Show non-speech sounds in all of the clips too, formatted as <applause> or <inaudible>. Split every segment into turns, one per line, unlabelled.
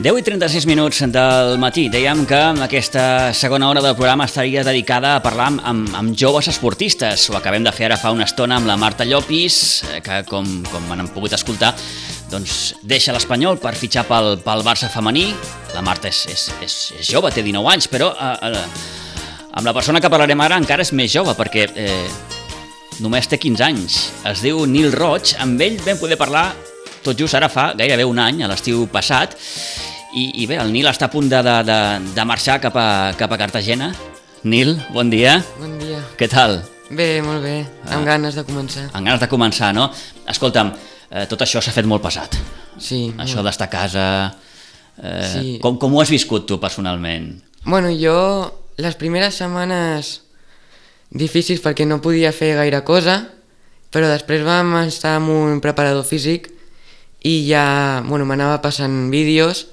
10 i 36 minuts del matí. Dèiem que aquesta segona hora del programa estaria dedicada a parlar amb, amb, joves esportistes. Ho acabem de fer ara fa una estona amb la Marta Llopis, eh, que com, com han pogut escoltar, doncs deixa l'Espanyol per fitxar pel, pel Barça femení. La Marta és, és, és, és jove, té 19 anys, però eh, eh, amb la persona que parlarem ara encara és més jove, perquè eh, només té 15 anys. Es diu Nil Roig, amb ell vam poder parlar tot just ara fa gairebé un any, a l'estiu passat, i, I bé, el Nil està a punt de, de, de, de marxar cap a, cap a Cartagena. Nil, bon dia.
Bon dia.
Què tal?
Bé, molt bé, ah. amb ganes de començar.
Amb ganes de començar, no? Escolta'm, eh, tot això s'ha fet molt pesat.
Sí.
Això d'estar a casa... Eh, sí. com, com ho has viscut tu personalment?
Bueno, jo les primeres setmanes difícils perquè no podia fer gaire cosa, però després vam estar amb un preparador físic i ja bueno, m'anava passant vídeos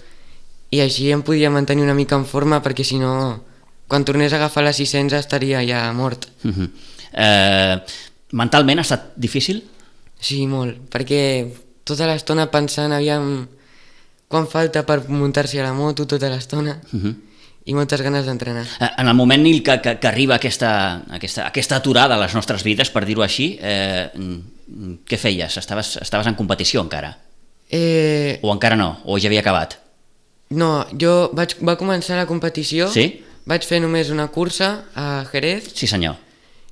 i així em podia mantenir una mica en forma perquè si no, quan tornés a agafar les 600 estaria ja mort.
Uh -huh. eh, mentalment ha estat difícil?
Sí, molt, perquè tota l'estona pensant aviam quan falta per muntar-se a la moto tota l'estona uh -huh. i moltes ganes d'entrenar.
Eh, en el moment Nil, que, que, que arriba aquesta, aquesta, aquesta aturada a les nostres vides, per dir-ho així, eh, què feies? Estaves, estaves en competició encara?
Eh...
O encara no? O ja havia acabat?
No, jo vaig, va començar la competició,
sí?
vaig fer només una cursa a Jerez.
Sí senyor.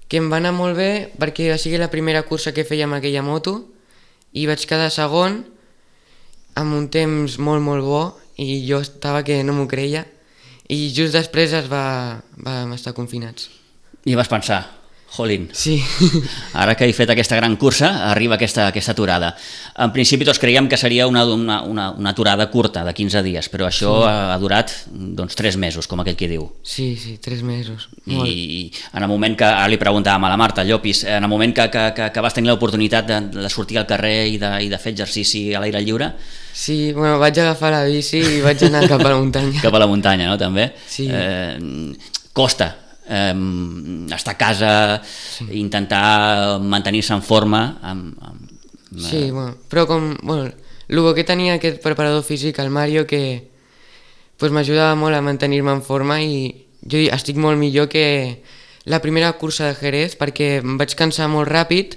Que em va anar molt bé perquè va ser la primera cursa que feia amb aquella moto i vaig quedar segon amb un temps molt molt bo i jo estava que no m'ho creia i just després es va, vam estar confinats.
I vas pensar, Jolín.
Sí. <laughs>
Ara que he fet aquesta gran cursa, arriba aquesta, aquesta aturada. En principi tots creiem que seria una, una, una, una aturada curta, de 15 dies, però això sí. ha, durat doncs, 3 mesos, com aquell que diu.
Sí, sí, 3 mesos.
I, Molt. I en el moment que, ara li preguntàvem a la Marta Llopis, en el moment que, que, que, que vas tenir l'oportunitat de, de sortir al carrer i de, i de fer exercici a l'aire lliure...
Sí, bueno, vaig agafar la bici i vaig anar cap a la muntanya. <laughs>
cap a la muntanya, no, també?
Sí.
Eh, costa, eh, estar a casa, sí. intentar mantenir-se en forma. Amb, amb,
sí, bueno, però com... Bueno, el bo que tenia aquest preparador físic, el Mario, que pues, m'ajudava molt a mantenir-me en forma i jo estic molt millor que la primera cursa de Jerez perquè em vaig cansar molt ràpid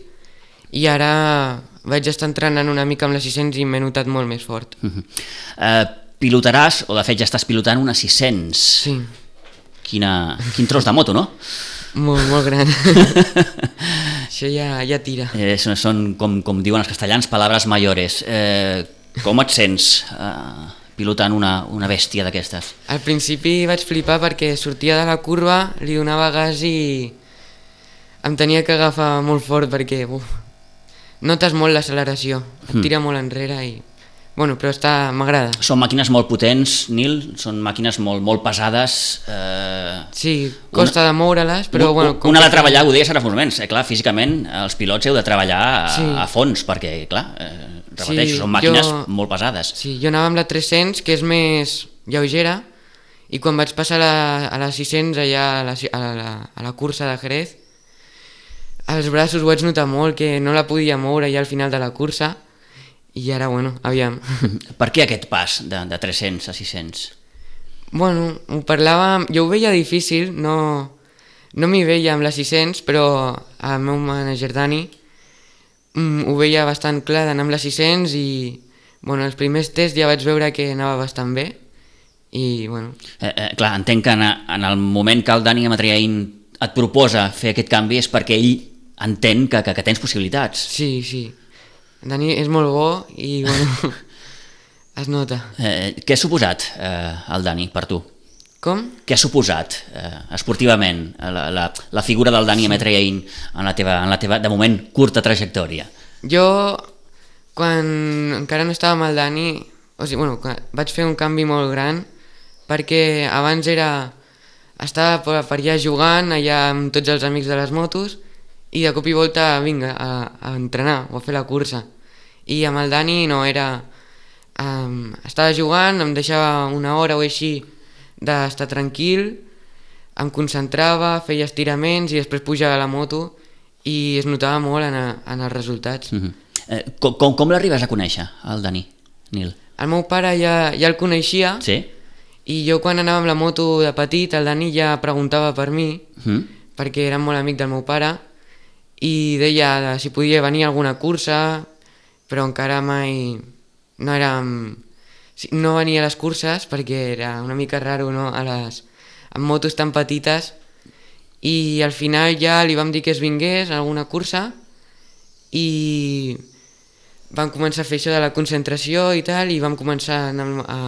i ara vaig estar entrenant una mica amb les 600 i m'he notat molt més fort. Uh -huh.
uh, pilotaràs, o de fet ja estàs pilotant una 600.
Sí.
Quina, quin tros de moto, no?
Molt, molt gran. <laughs> Això ja, ja tira.
Eh, són, són, com, com diuen els castellans, palabres mayores. Eh, com et sents eh, pilotant una, una bèstia d'aquestes?
Al principi vaig flipar perquè sortia de la curva, li donava gas i em tenia que agafar molt fort perquè uf, notes molt l'acceleració, et hmm. tira molt enrere i Bueno, però està... m'agrada.
Són màquines molt potents, Nil, són màquines molt, molt pesades. Eh...
Sí, costa una, de moure-les, però...
Un,
bueno,
com una de treballar, ho deies ara fa uns moments, eh, clar, físicament els pilots heu de treballar a,
sí.
a fons, perquè, clar, eh, repeteixo, sí, són màquines jo, molt pesades.
Sí, jo anava amb la 300, que és més lleugera, i quan vaig passar la, a la 600 allà a la, a, la, a la cursa de Jerez, els braços ho vaig notar molt, que no la podia moure ja al final de la cursa, i ara, bueno, aviam. <laughs>
Per què aquest pas de, de 300 a 600?
Bueno, ho parlàvem... Jo ho veia difícil, no, no m'hi veia amb les 600, però el meu manager Dani mm, ho veia bastant clar d'anar amb les 600 i bueno, els primers tests ja vaig veure que anava bastant bé i bueno...
Eh, eh, clar, entenc que en, en el moment que el Dani Amatriain et proposa fer aquest canvi és perquè ell entén que, que, que tens possibilitats.
Sí, sí. Dani és molt bo i bueno, <laughs> es nota.
Eh, què ha suposat eh, el Dani per tu?
Com?
Què ha suposat eh, esportivament la, la, la figura del Dani sí. Ametrein en la, teva, en la teva, de moment, curta trajectòria?
Jo, quan encara no estava amb el Dani, o sigui, bueno, vaig fer un canvi molt gran perquè abans era estava per allà jugant allà amb tots els amics de les motos i de cop i volta vinga a, a entrenar o a fer la cursa i amb el Dani no era... Um, estava jugant, em deixava una hora o així d'estar tranquil, em concentrava, feia estiraments i després pujava a la moto i es notava molt en, a, en els resultats.
Uh -huh. eh, com com, com l'arribes a conèixer, el Dani, Nil?
El meu pare ja, ja el coneixia
Sí?
i jo quan anava amb la moto de petit el Dani ja preguntava per mi
Uh -huh.
perquè era molt amic del meu pare i deia de si podia venir alguna cursa però encara mai no era sí, no venia a les curses perquè era una mica raro no? a les, amb motos tan petites i al final ja li vam dir que es vingués a alguna cursa i vam començar a fer això de la concentració i tal i vam començar a, anar a,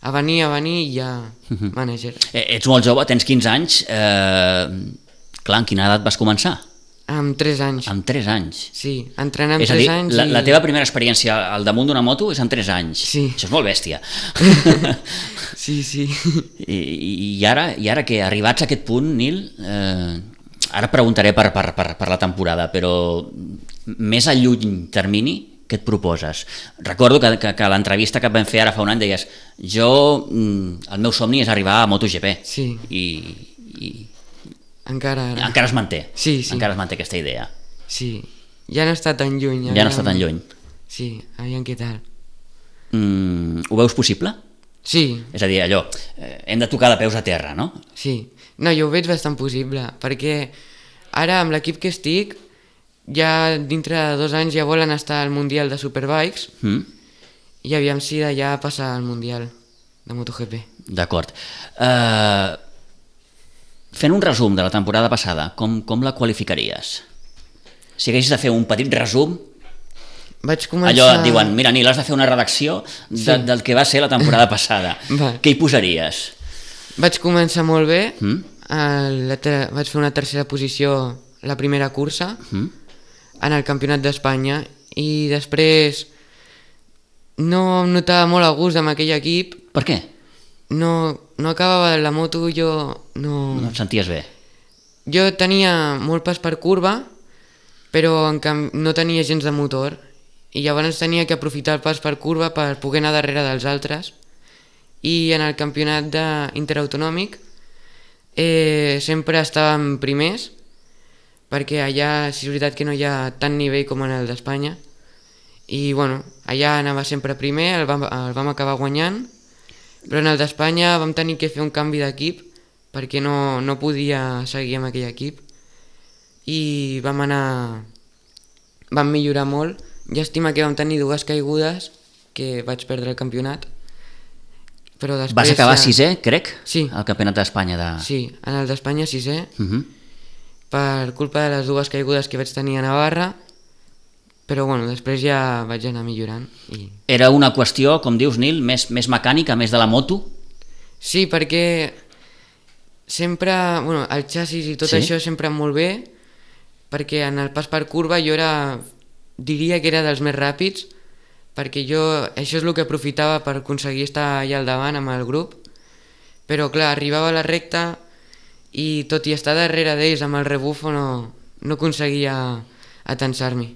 a venir, a venir i ja manager.
Eh, ets molt jove, tens 15 anys. Eh, clar, en quina edat vas començar?
Amb 3 anys.
Amb 3 anys.
Sí, entrenant amb
és a
3
dir,
anys
la,
i...
la teva primera experiència al damunt d'una moto és amb 3 anys.
Sí.
Això és molt bèstia. <laughs>
Sí, sí.
I, i, ara, I ara que arribats a aquest punt, Nil, eh, ara preguntaré per, per, per, per la temporada, però més a lluny termini, què et proposes? Recordo que, que, que l'entrevista que vam fer ara fa un any deies jo, mm, el meu somni és arribar a MotoGP
Sí.
i, i
Encara ara.
encara es manté
Sí, sí.
encara es manté aquesta idea
Sí. Ja no està tan lluny.
ja no està tan lluny
Sí, aviam què tal.
mm, ho veus possible?
Sí,
És a dir, allò, eh, hem de tocar de peus a terra, no?
sí. No, jo ho veig bastant possible, perquè ara amb l'equip que estic, ja dintre de dos anys ja volen estar al Mundial de Superbikes
Mm?
i aviam si d'allà passa al Mundial de MotoGP.
D'acord. Uh, fent un resum de la temporada passada, com, com la qualificaries? Si haguessis de fer un petit resum,
Vaig començar...
allò et diuen, mira, Nil, has de fer una redacció de,
Sí.
del que va ser la temporada <laughs> passada.
Va.
Què hi posaries?
Vaig començar molt bé,
Mm?
el, vaig fer una tercera posició la primera cursa
Mm?
en el Campionat d'Espanya i després no em notava molt a gust amb aquell equip,
Per què?
no, no acabava la moto, jo no...
No et senties bé?
Jo tenia molt pas per curva, però en canvi no tenia gens de motor. I llavors tenia que aprofitar el pas per curva per poder anar darrere dels altres. I en el campionat de interautonòmic eh, sempre estàvem primers perquè allà sí és veritat que no hi ha tant nivell com en el d'Espanya. I bueno, allà anava sempre primer, el vam, el vam acabar guanyant però en el d'Espanya vam tenir que fer un canvi d'equip perquè no, no podia seguir amb aquell equip i vam anar vam millorar molt llàstima que vam tenir dues caigudes que vaig perdre el campionat però després
Vas acabar
ja-
sisè, crec,
Sí.
al Campionat d'Espanya de...
sí, en el d'Espanya sisè
Uh -huh.
per culpa de les dues caigudes que vaig tenir a Navarra però bueno, després ja vaig anar millorant i...
Era una qüestió, com dius, Nil, més, més mecànica, més de la moto?
Sí, perquè sempre, bueno, el xassis i tot
Sí?
això sempre molt bé, perquè en el pas per curva jo era, diria que era dels més ràpids, perquè jo, això és el que aprofitava per aconseguir estar allà al davant amb el grup, però clar, arribava a la recta i tot i estar darrere d'ells amb el rebufo no, no aconseguia atensar-m'hi.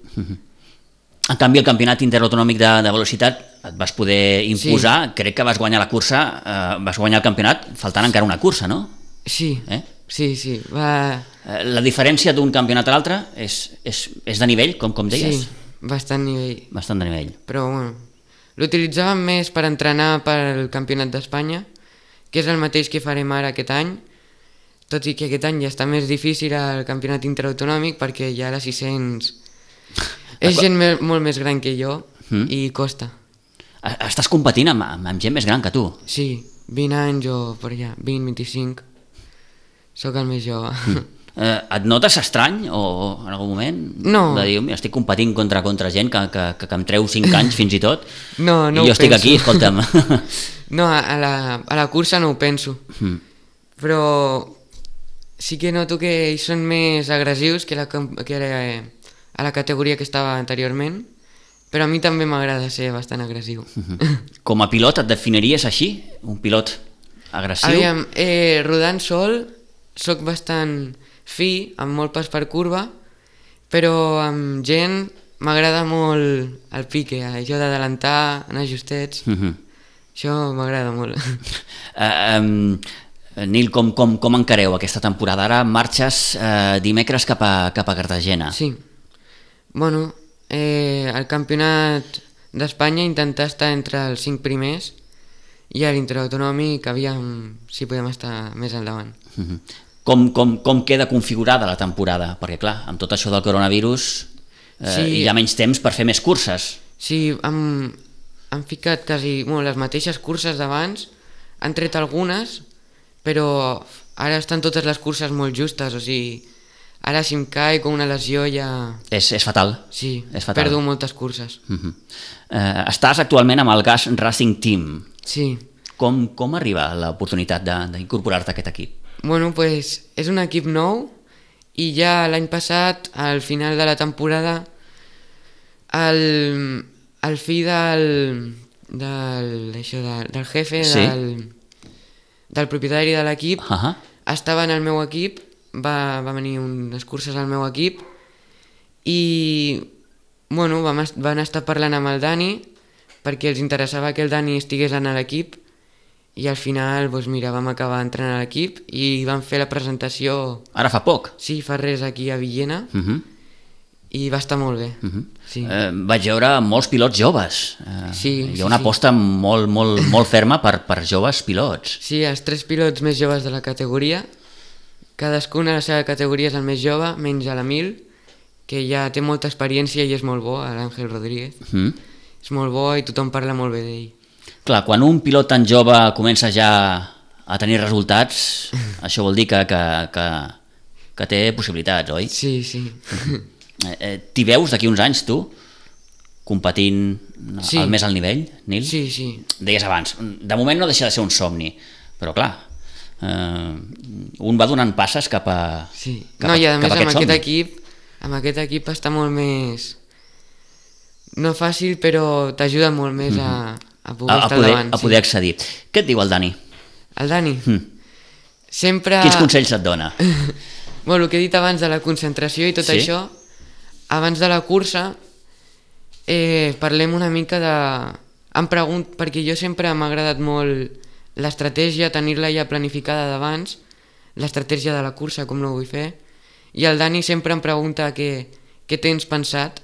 En canvi, el campionat interautonòmic de, de velocitat et vas poder imposar, sí. crec que vas guanyar la cursa, eh, vas guanyar el campionat faltant encara una cursa, no?
Sí,
Eh?
sí, sí, va...
Eh, La diferència d'un campionat a l'altre és, és, és de nivell, com, com deies?
Sí, bastant nivell.
Bastant de nivell.
però bueno, l'utilitzàvem més per entrenar per al Campionat d'Espanya, que és el mateix que farem ara aquest any, tot i que aquest any ja està més difícil el campionat interautonòmic perquè ja la 600 és gent me molt més gran que jo
Mm.
i costa.
Estàs competint amb, amb, amb gent més gran que tu.
Sí, 20 anys o per allà, 20, 25, sóc el més jove.
Eh, et notes estrany o en algun moment?
No.
De dir, "Mira, estic competint contra, contra gent que, que, que, que em treu 5 <laughs> anys fins i tot
No, no
i jo estic
penso.
aquí, escolta'm. <laughs>
No, a la, a la cursa no ho penso.
Mm.
però sí que noto que ells són més agressius que, la, que era, a la categoria que estava anteriorment, però a mi també m'agrada ser bastant agressiu.
Com a pilot et definiries així? Un pilot agressiu?
Aviam, eh, rodant sol sóc bastant fi, amb molt pas per curva, però amb gent m'agrada molt el pique, això d'adelantar, anar justets,
Uh -huh.
això m'agrada molt. <laughs>
Uh, um, Nil, com, com, com encareu aquesta temporada? Ara marxes uh, dimecres cap a, cap a Cartagena.
Sí. Bueno, eh, el campionat d'Espanya intentar estar entre els cinc primers i a l'interautonòmic aviam si podem estar més endavant.
Uh -huh. com, com, com queda configurada la temporada? Perquè, clar, amb tot això del coronavirus eh,
Sí.
hi ha menys temps per fer més curses.
Sí, han, han ficat quasi bueno, les mateixes curses d'abans, han tret algunes, però ara estan totes les curses molt justes, o sigui, ara si em cae com una lesió ja...
És, és fatal.
Sí,
És fatal.
perdo moltes curses.
Uh -huh. eh, estàs actualment amb el Gas Racing Team.
Sí,
Com, com arriba l'oportunitat de- d'incorporar-te a aquest equip?
bueno, pues és un equip nou i ja l'any passat, al final de la temporada, el, el fill del, del, això, del, del jefe,
Sí.
del, del propietari de l'equip,
Uh -huh.
estava en el meu equip, va, va venir unes curses al meu equip i bueno, vam, est- van estar parlant amb el Dani perquè els interessava que el Dani estigués en l'equip i al final, doncs mira, vam acabar entrant a l'equip i vam fer la presentació,
Ara fa poc.
sí, fa res aquí a Villena
Uh -huh.
i va estar molt bé.
Uh -huh.
Sí.
eh, vaig veure molts pilots joves. Eh,
Sí,
hi ha
sí,
una
sí.
aposta molt, molt, molt ferma per, per joves pilots.
Sí, els tres pilots més joves de la categoria, cadascun a la seva categoria és el més jove, menys a l'Emil, que ja té molta experiència i és molt bo, l'Àngel Rodríguez.
-huh.
És molt bo i tothom parla molt bé d'ell.
Clar, quan un pilot tan jove comença ja a tenir resultats, <laughs> això vol dir que, que, que, que té possibilitats, oi?
Sí, sí.
Eh, eh, T'hi veus d'aquí uns anys, tu? Competint
Sí.
al més alt nivell, Nil?
Sí, sí.
Deies abans, de moment no deixa de ser un somni, però clar, eh, un va donant passes cap a,
sí.
cap
no, i a més amb aquest,
somni.
equip, amb aquest equip està molt més... No fàcil, però t'ajuda molt més a, a poder
a, a,
estar
poder,
davant.
a poder accedir. Què et diu el Dani?
Sí. El Dani,
Hm.
sempre...
Quins consells et dona? <laughs>
Bueno, el que he dit abans de la concentració i tot
Sí?
això, abans de la cursa eh, parlem una mica de... Em pregunt, perquè jo sempre m'ha agradat molt l'estratègia, tenir-la ja planificada d'abans, l'estratègia de la cursa, com no ho vull fer, i el Dani sempre em pregunta què, què tens pensat,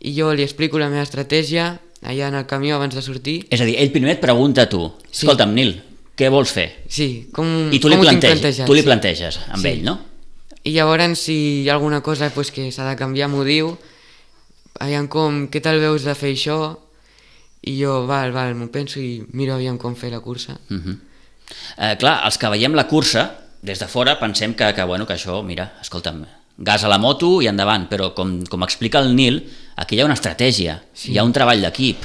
i jo li explico la meva estratègia allà en el camió abans de sortir.
És a dir, ell primer et pregunta a tu,
Sí.
escolta'm, Nil, què vols fer?
Sí, com,
I tu li,
com
planteges, tu li
sí.
planteges amb
Sí.
ell, no?
I llavors, si hi ha alguna cosa pues, que s'ha de canviar, m'ho diu. Aviam com, què tal veus de fer això? I jo, val, val, m'ho penso i miro aviam com fer la cursa.
Uh -huh. eh, clar, els que veiem la cursa, des de fora pensem que, que, bueno, que això, mira, escolta'm, gas a la moto i endavant, però com, com explica el Nil, aquí hi ha una estratègia,
Sí.
hi ha un treball d'equip.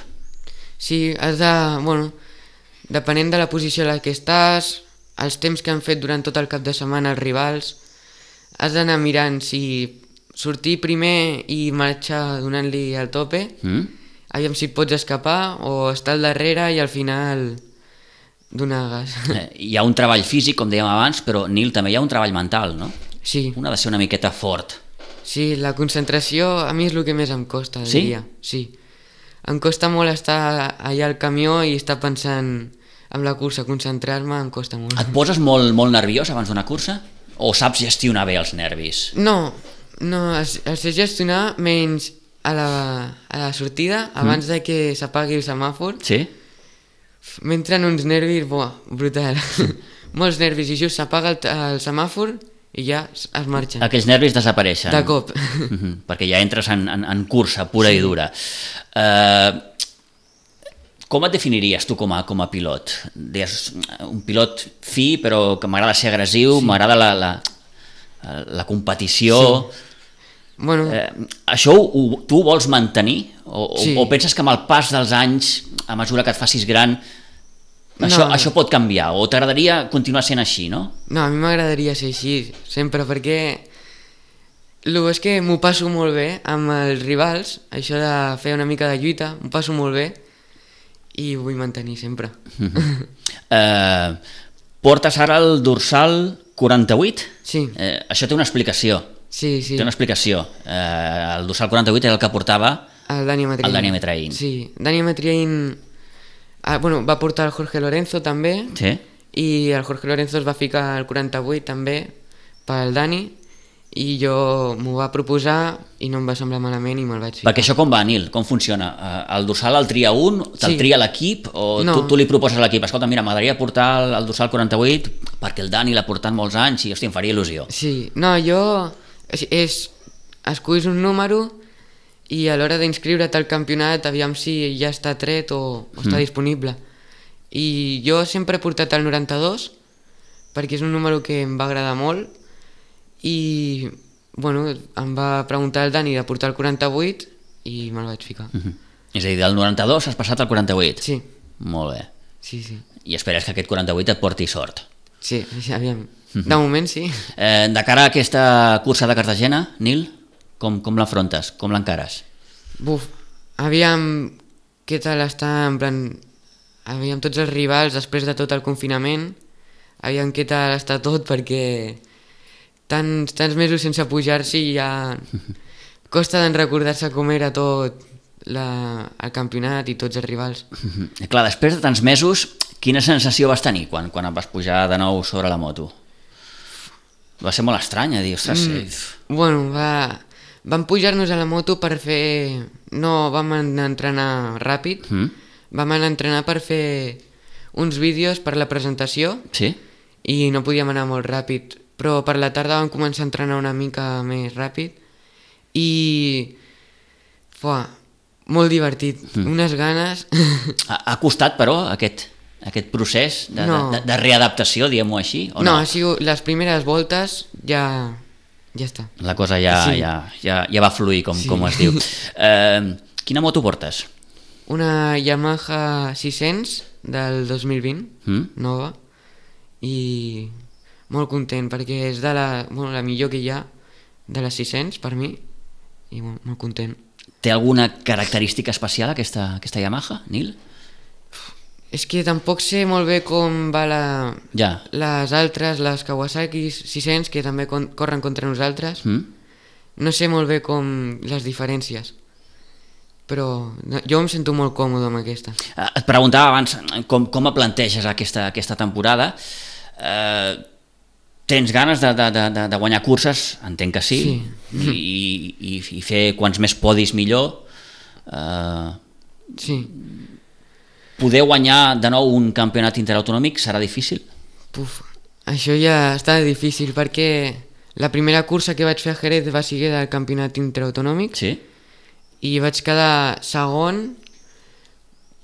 Sí, has de, bueno, depenent de la posició en la que estàs, els temps que han fet durant tot el cap de setmana els rivals, has d'anar mirant si sortir primer i marxar donant-li al tope,
Mm?
Aviam si pots escapar, o estar al darrere i al final donar gas. <laughs>
Eh, hi ha un treball físic, com dèiem abans, però Nil, també hi ha un treball mental, no?
Sí,
Un ha de ser una miqueta fort.
Sí, la concentració a mi és el que més em costa,
Sí?
diria. Sí? Em costa molt estar allà al camió i estar pensant en la cursa, concentrar-me em costa molt.
Et poses molt, molt nerviós abans d'una cursa? O saps gestionar bé els nervis?
No, no, els, els sé gestionar menys a la, a la sortida, abans de que s'apagui el semàfor,
Sí?
m'entren uns nervis, buah, brutal. <laughs> Molts nervis i just s'apaga el, el semàfor i ja es marxen.
Aquells nervis desapareixen.
De cop. <laughs>
Mhm, perquè ja entres en, en, en cursa pura sí. i dura. Uh, com et definiries tu com a, com a pilot? Deies, un pilot fi, però que m'agrada ser agressiu, sí. m'agrada la, la, la competició... Sí.
Bueno,
Eh, això ho, ho, tu ho vols mantenir? O,
Sí.
o, o penses que amb el pas dels anys, a mesura que et facis gran, això,
No.
això pot canviar? O t'agradaria continuar sent així, no?
No, a mi m'agradaria ser així, sempre, perquè el és que m'ho passo molt bé amb els rivals, això de fer una mica de lluita, m'ho passo molt bé i ho vull mantenir sempre.
Eh, portes ara el dorsal 48?
Sí,
Eh, això té una explicació.
Sí, sí.
Té una explicació. Eh, el dorsal 48 era el que portava...
El Dani Matriain.
El Dani Matriain.
Sí, Dani Matriain... Ah, bueno, va portar el Jorge Lorenzo també
Sí?
i el Jorge Lorenzo es va ficar el 48 també pel Dani i jo m'ho va proposar i no em va semblar malament i me'l vaig ficar.
Perquè això com va, Nil? Com funciona? Eh, El dorsal el tria un? Te'l
Sí.
tria l'equip? O
No.
tu, tu li proposes a l'equip? Escolta, mira, m'agradaria portar el, el dorsal 48 perquè el Dani l'ha portat molts anys i, hòstia, em faria il·lusió.
Sí, no, jo... És, és esculls un número i a l'hora d'inscriure't al campionat aviam si ja està tret o, o està
Mm.
disponible. I jo sempre he portat el 92 perquè és un número que em va agradar molt i bueno, em va preguntar el Dani de portar el 48 i me'l vaig ficar.
Mhm. És a dir, del 92 has passat al 48.
Sí,
Molt bé.
sí, sí.
I esperes que aquest 48 et porti sort.
Sí, sí, aviam. De moment sí.
Eh, de cara a aquesta cursa de Cartagena, Nil, com, com l'afrontes? Com l'encares?
Buf, aviam què tal està, en plan, aviam tots els rivals després de tot el confinament, aviam què tal està tot perquè tants, tants mesos sense pujar-s'hi ja <laughs> costa d'en recordar-se com era tot la, el campionat i tots els rivals.
Mhm. Clar, després de tants mesos, quina sensació vas tenir quan, quan et vas pujar de nou sobre la moto? Va ser molt estrany, a dir, ostres, mm.
Bueno, va, vam pujar-nos a la moto per fer... No vam anar a entrenar ràpid,
Mm.
vam anar a entrenar per fer uns vídeos per la presentació
sí?
i no podíem anar molt ràpid, però per la tarda vam començar a entrenar una mica més ràpid i... Fuà, molt divertit, mm. unes ganes...
Ha, ha costat, però, aquest, aquest procés de,
No.
de, de readaptació, diguem-ho així, o no?
no, ha sigut, les primeres voltes ja, ja està.
La cosa ja,
Sí.
ja, ja, ja va fluir, com,
Sí.
com es diu. <laughs> Eh, quina moto portes?
Una Yamaha 600 del 2020,
Mm?
nova, i molt content perquè és de la, bueno, la millor que hi ha de les 600 per mi i molt, molt content.
Té alguna característica especial aquesta, aquesta Yamaha, Nil?
És que tampoc sé molt bé com va la,
Ja.
les altres, les Kawasaki 600 que també con corren contra nosaltres.
Mm?
No sé molt bé com les diferències, però jo em sento molt còmode amb aquesta.
Eh, Et preguntava abans com, com et planteges aquesta, aquesta temporada. Eh, tens ganes de, de, de, de- de guanyar curses? Entenc que sí.
Sí.
I, i, I fer quants més podis millor. Eh,
Sí,
poder guanyar de nou un campionat interautonòmic serà difícil?
puf, això ja està difícil perquè la primera cursa que vaig fer a Jerez va ser del campionat interautonòmic
Sí?
i vaig quedar segon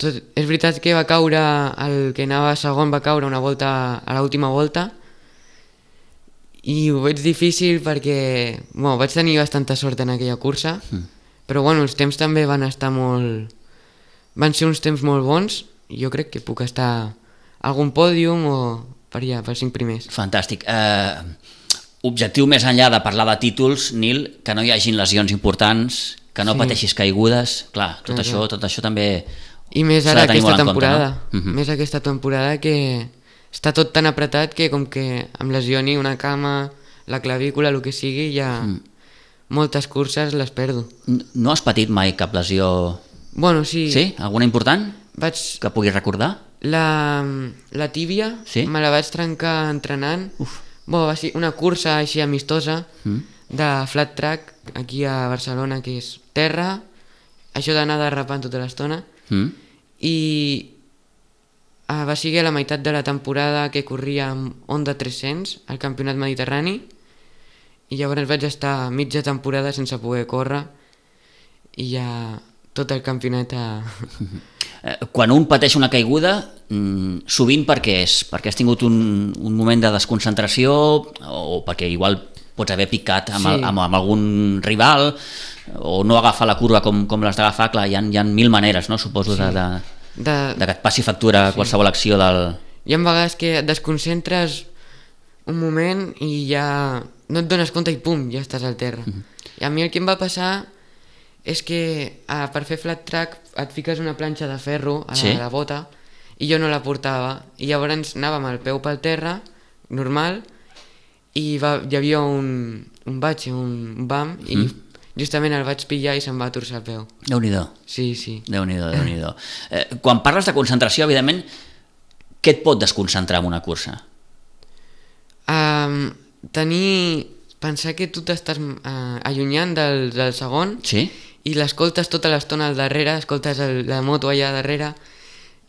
tot, és veritat que va caure el que anava segon va caure una volta a l'última volta i ho veig difícil perquè bueno, vaig tenir bastanta sort en aquella cursa
Mm.
però bueno, els temps també van estar molt van ser uns temps molt bons i jo crec que puc estar a algun pòdium o per allà, per cinc primers
Fantàstic. Eh, objectiu més enllà de parlar de títols, Nil, que no hi hagin lesions importants, que no
Sí.
pateixis caigudes, clar, tot,
Clar,
això,
clar.
tot això també
I més ara aquesta
en compte,
temporada,
no? Mhm.
més aquesta temporada que està tot tan apretat que com que em lesioni una cama, la clavícula, el que sigui, ja
Mm.
moltes curses les perdo.
No has patit mai cap lesió...
Bueno, sí,
Sí? Alguna important
vaig...
que puguis recordar?
La, la tíbia
Sí?
me la vaig trencar entrenant.
Uf.
Bueno, va ser una cursa així amistosa
Mm.
de flat track aquí a Barcelona, que és terra, això d'anar derrapant tota l'estona,
Mm?
i ah, va ser a la meitat de la temporada que corria amb Honda 300 al campionat mediterrani i llavors vaig estar mitja temporada sense poder córrer i ja tot el campionat a...
Eh, Quan un pateix una caiguda, mm, sovint per què és? Perquè has tingut un, un moment de desconcentració o perquè igual pots haver picat amb,
Sí.
el, amb, amb algun rival o no agafar la curva com, com l'has d'agafar, clar, hi ha, hi ha mil maneres, no? suposo, sí. de, de,
de,
de que et passi factura sí. qualsevol acció del...
Hi ha vegades que et desconcentres un moment i ja no et dones compte i pum, ja estàs al terra. I a mi el que em va passar és que ah, per fer flat track et fiques una planxa de ferro a la,
Sí.
la bota i jo no la portava i llavors anàvem el peu pel terra, normal, i va, hi havia un, un batx, un bam, i justament el vaig pillar i se'm va torçar el peu.
Déu-n'hi-do,
Sí, sí.
Déu-n'hi-do, déu nhi déu eh, Quan parles de concentració, evidentment, què et pot desconcentrar en una cursa?
Um, tenir... Pensar que tu t'estàs uh, allunyant del, del segon
Sí?
I l'escoltes tota l'estona al darrere, escoltes el, la moto allà darrere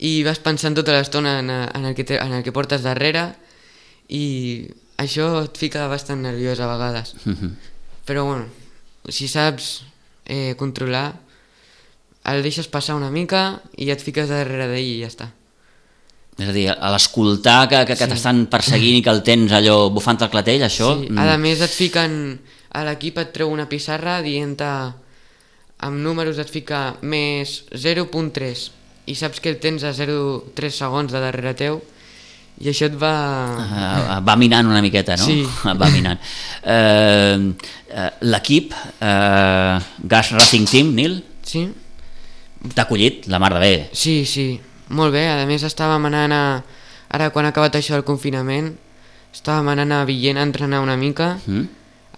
i vas pensant tota l'estona en, en, el que te, en el que portes darrere i això et fica bastant nerviós a vegades.
Mhm.
Però bueno, si saps eh, controlar, el deixes passar una mica i et fiques darrere d'ell i ja està.
És a dir, a l'escoltar que, que, que
Sí.
t'estan perseguint i que el tens allò bufant el clatell, això...
Sí,
mm,
a més et fiquen, a l'equip et treu una pissarra dient amb números et fica més 0.3 i saps que el tens a 0,3 segons de darrere teu i això et va...
Uh, va minant una miqueta, no?
Sí. <laughs>
Va minant. Uh, uh, L'equip, uh, Gas Racing Team, Nil,
Sí?
t'ha acollit la mar de bé.
Sí, sí, molt bé. A més estàvem anant a... Ara quan ha acabat això del confinament, estàvem anant a Villena a entrenar una mica,
Mm?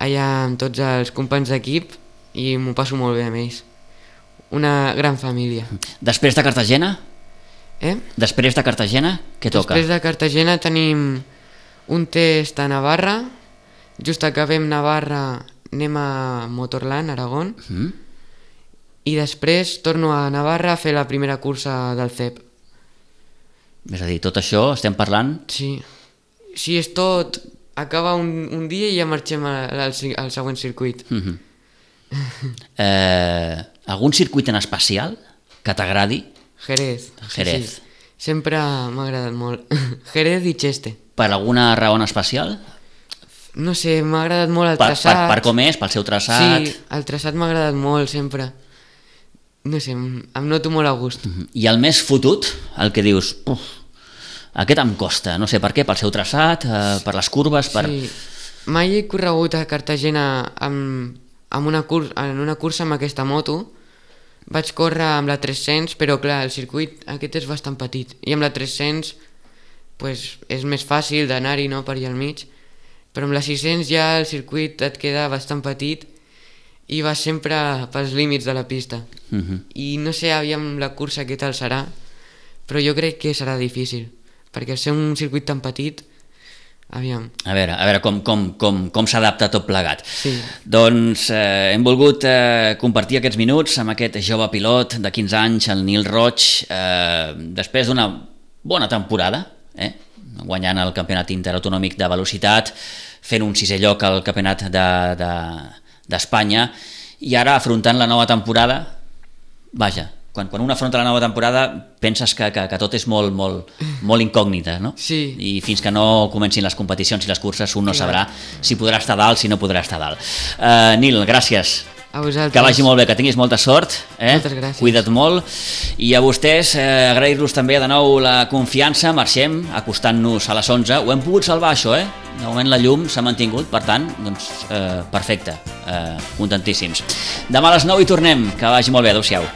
allà amb tots els companys d'equip i m'ho passo molt bé amb ells. Una gran família.
Després de Cartagena,
Eh?
després de Cartagena, què toca?
Després de Cartagena tenim un test a Navarra, just acabem Navarra anem a Motorland, Aragón,
Mm?
i després torno a Navarra a fer la primera cursa del CEP.
És a dir, tot això estem parlant...
Sí, si és tot, acaba un, un dia i ja marxem al, al, al següent circuit.
Mm -hmm. Eh, algun circuit en especial que t'agradi
Jerez.
Jerez.
Sí, sí. Sempre m'ha agradat molt. <laughs> Jerez i Cheste.
per alguna raó en especial?
No sé, m'ha agradat molt el
Per, per,
traçat.
per com és, pel seu traçat?
Sí, el traçat m'ha agradat molt sempre. No sé, em, em noto molt a gust.
Mhm. I el més fotut, el que dius, uf, aquest em costa, no sé per què, pel seu traçat, eh, per les curves, per...
Sí. Mai he corregut a Cartagena amb, amb una cur en una cursa amb aquesta moto. Vaig córrer amb la 300, però clar, el circuit aquest és bastant petit. I amb la 300 pues, és més fàcil d'anar-hi no, per allà al mig. Però amb la 600 ja el circuit et queda bastant petit i vas sempre pels límits de la pista.
Mhm.
I no sé aviam la cursa què tal serà, però jo crec que serà difícil, perquè ser un circuit tan petit, aviam.
A veure, a veure com, com, com, com s'adapta tot plegat.
Sí.
Doncs eh, hem volgut eh, compartir aquests minuts amb aquest jove pilot de 15 anys, el Nil Roig, eh, després d'una bona temporada, eh, guanyant el campionat interautonòmic de velocitat, fent un sisè lloc al campionat d'Espanya, de, d'Espanya i ara afrontant la nova temporada, vaja, quan, quan un afronta la nova temporada penses que, que, que tot és molt, molt, molt incògnita, no?
Sí.
I fins que no comencin les competicions i les curses un no
Clar.
sabrà si podrà estar dalt, si no podrà estar dalt. Uh, Nil, gràcies.
A vosaltres.
Que vagi molt bé, que tinguis molta sort. Eh?
Moltes gràcies.
Cuida't molt. I a vostès, eh, agrair-los també de nou la confiança. Marxem, acostant-nos a les 11. Ho hem pogut salvar, això, eh? De moment la llum s'ha mantingut, per tant, doncs, eh, perfecte. Eh, contentíssims. Demà a les 9 hi tornem. Que vagi molt bé. Adéu-siau.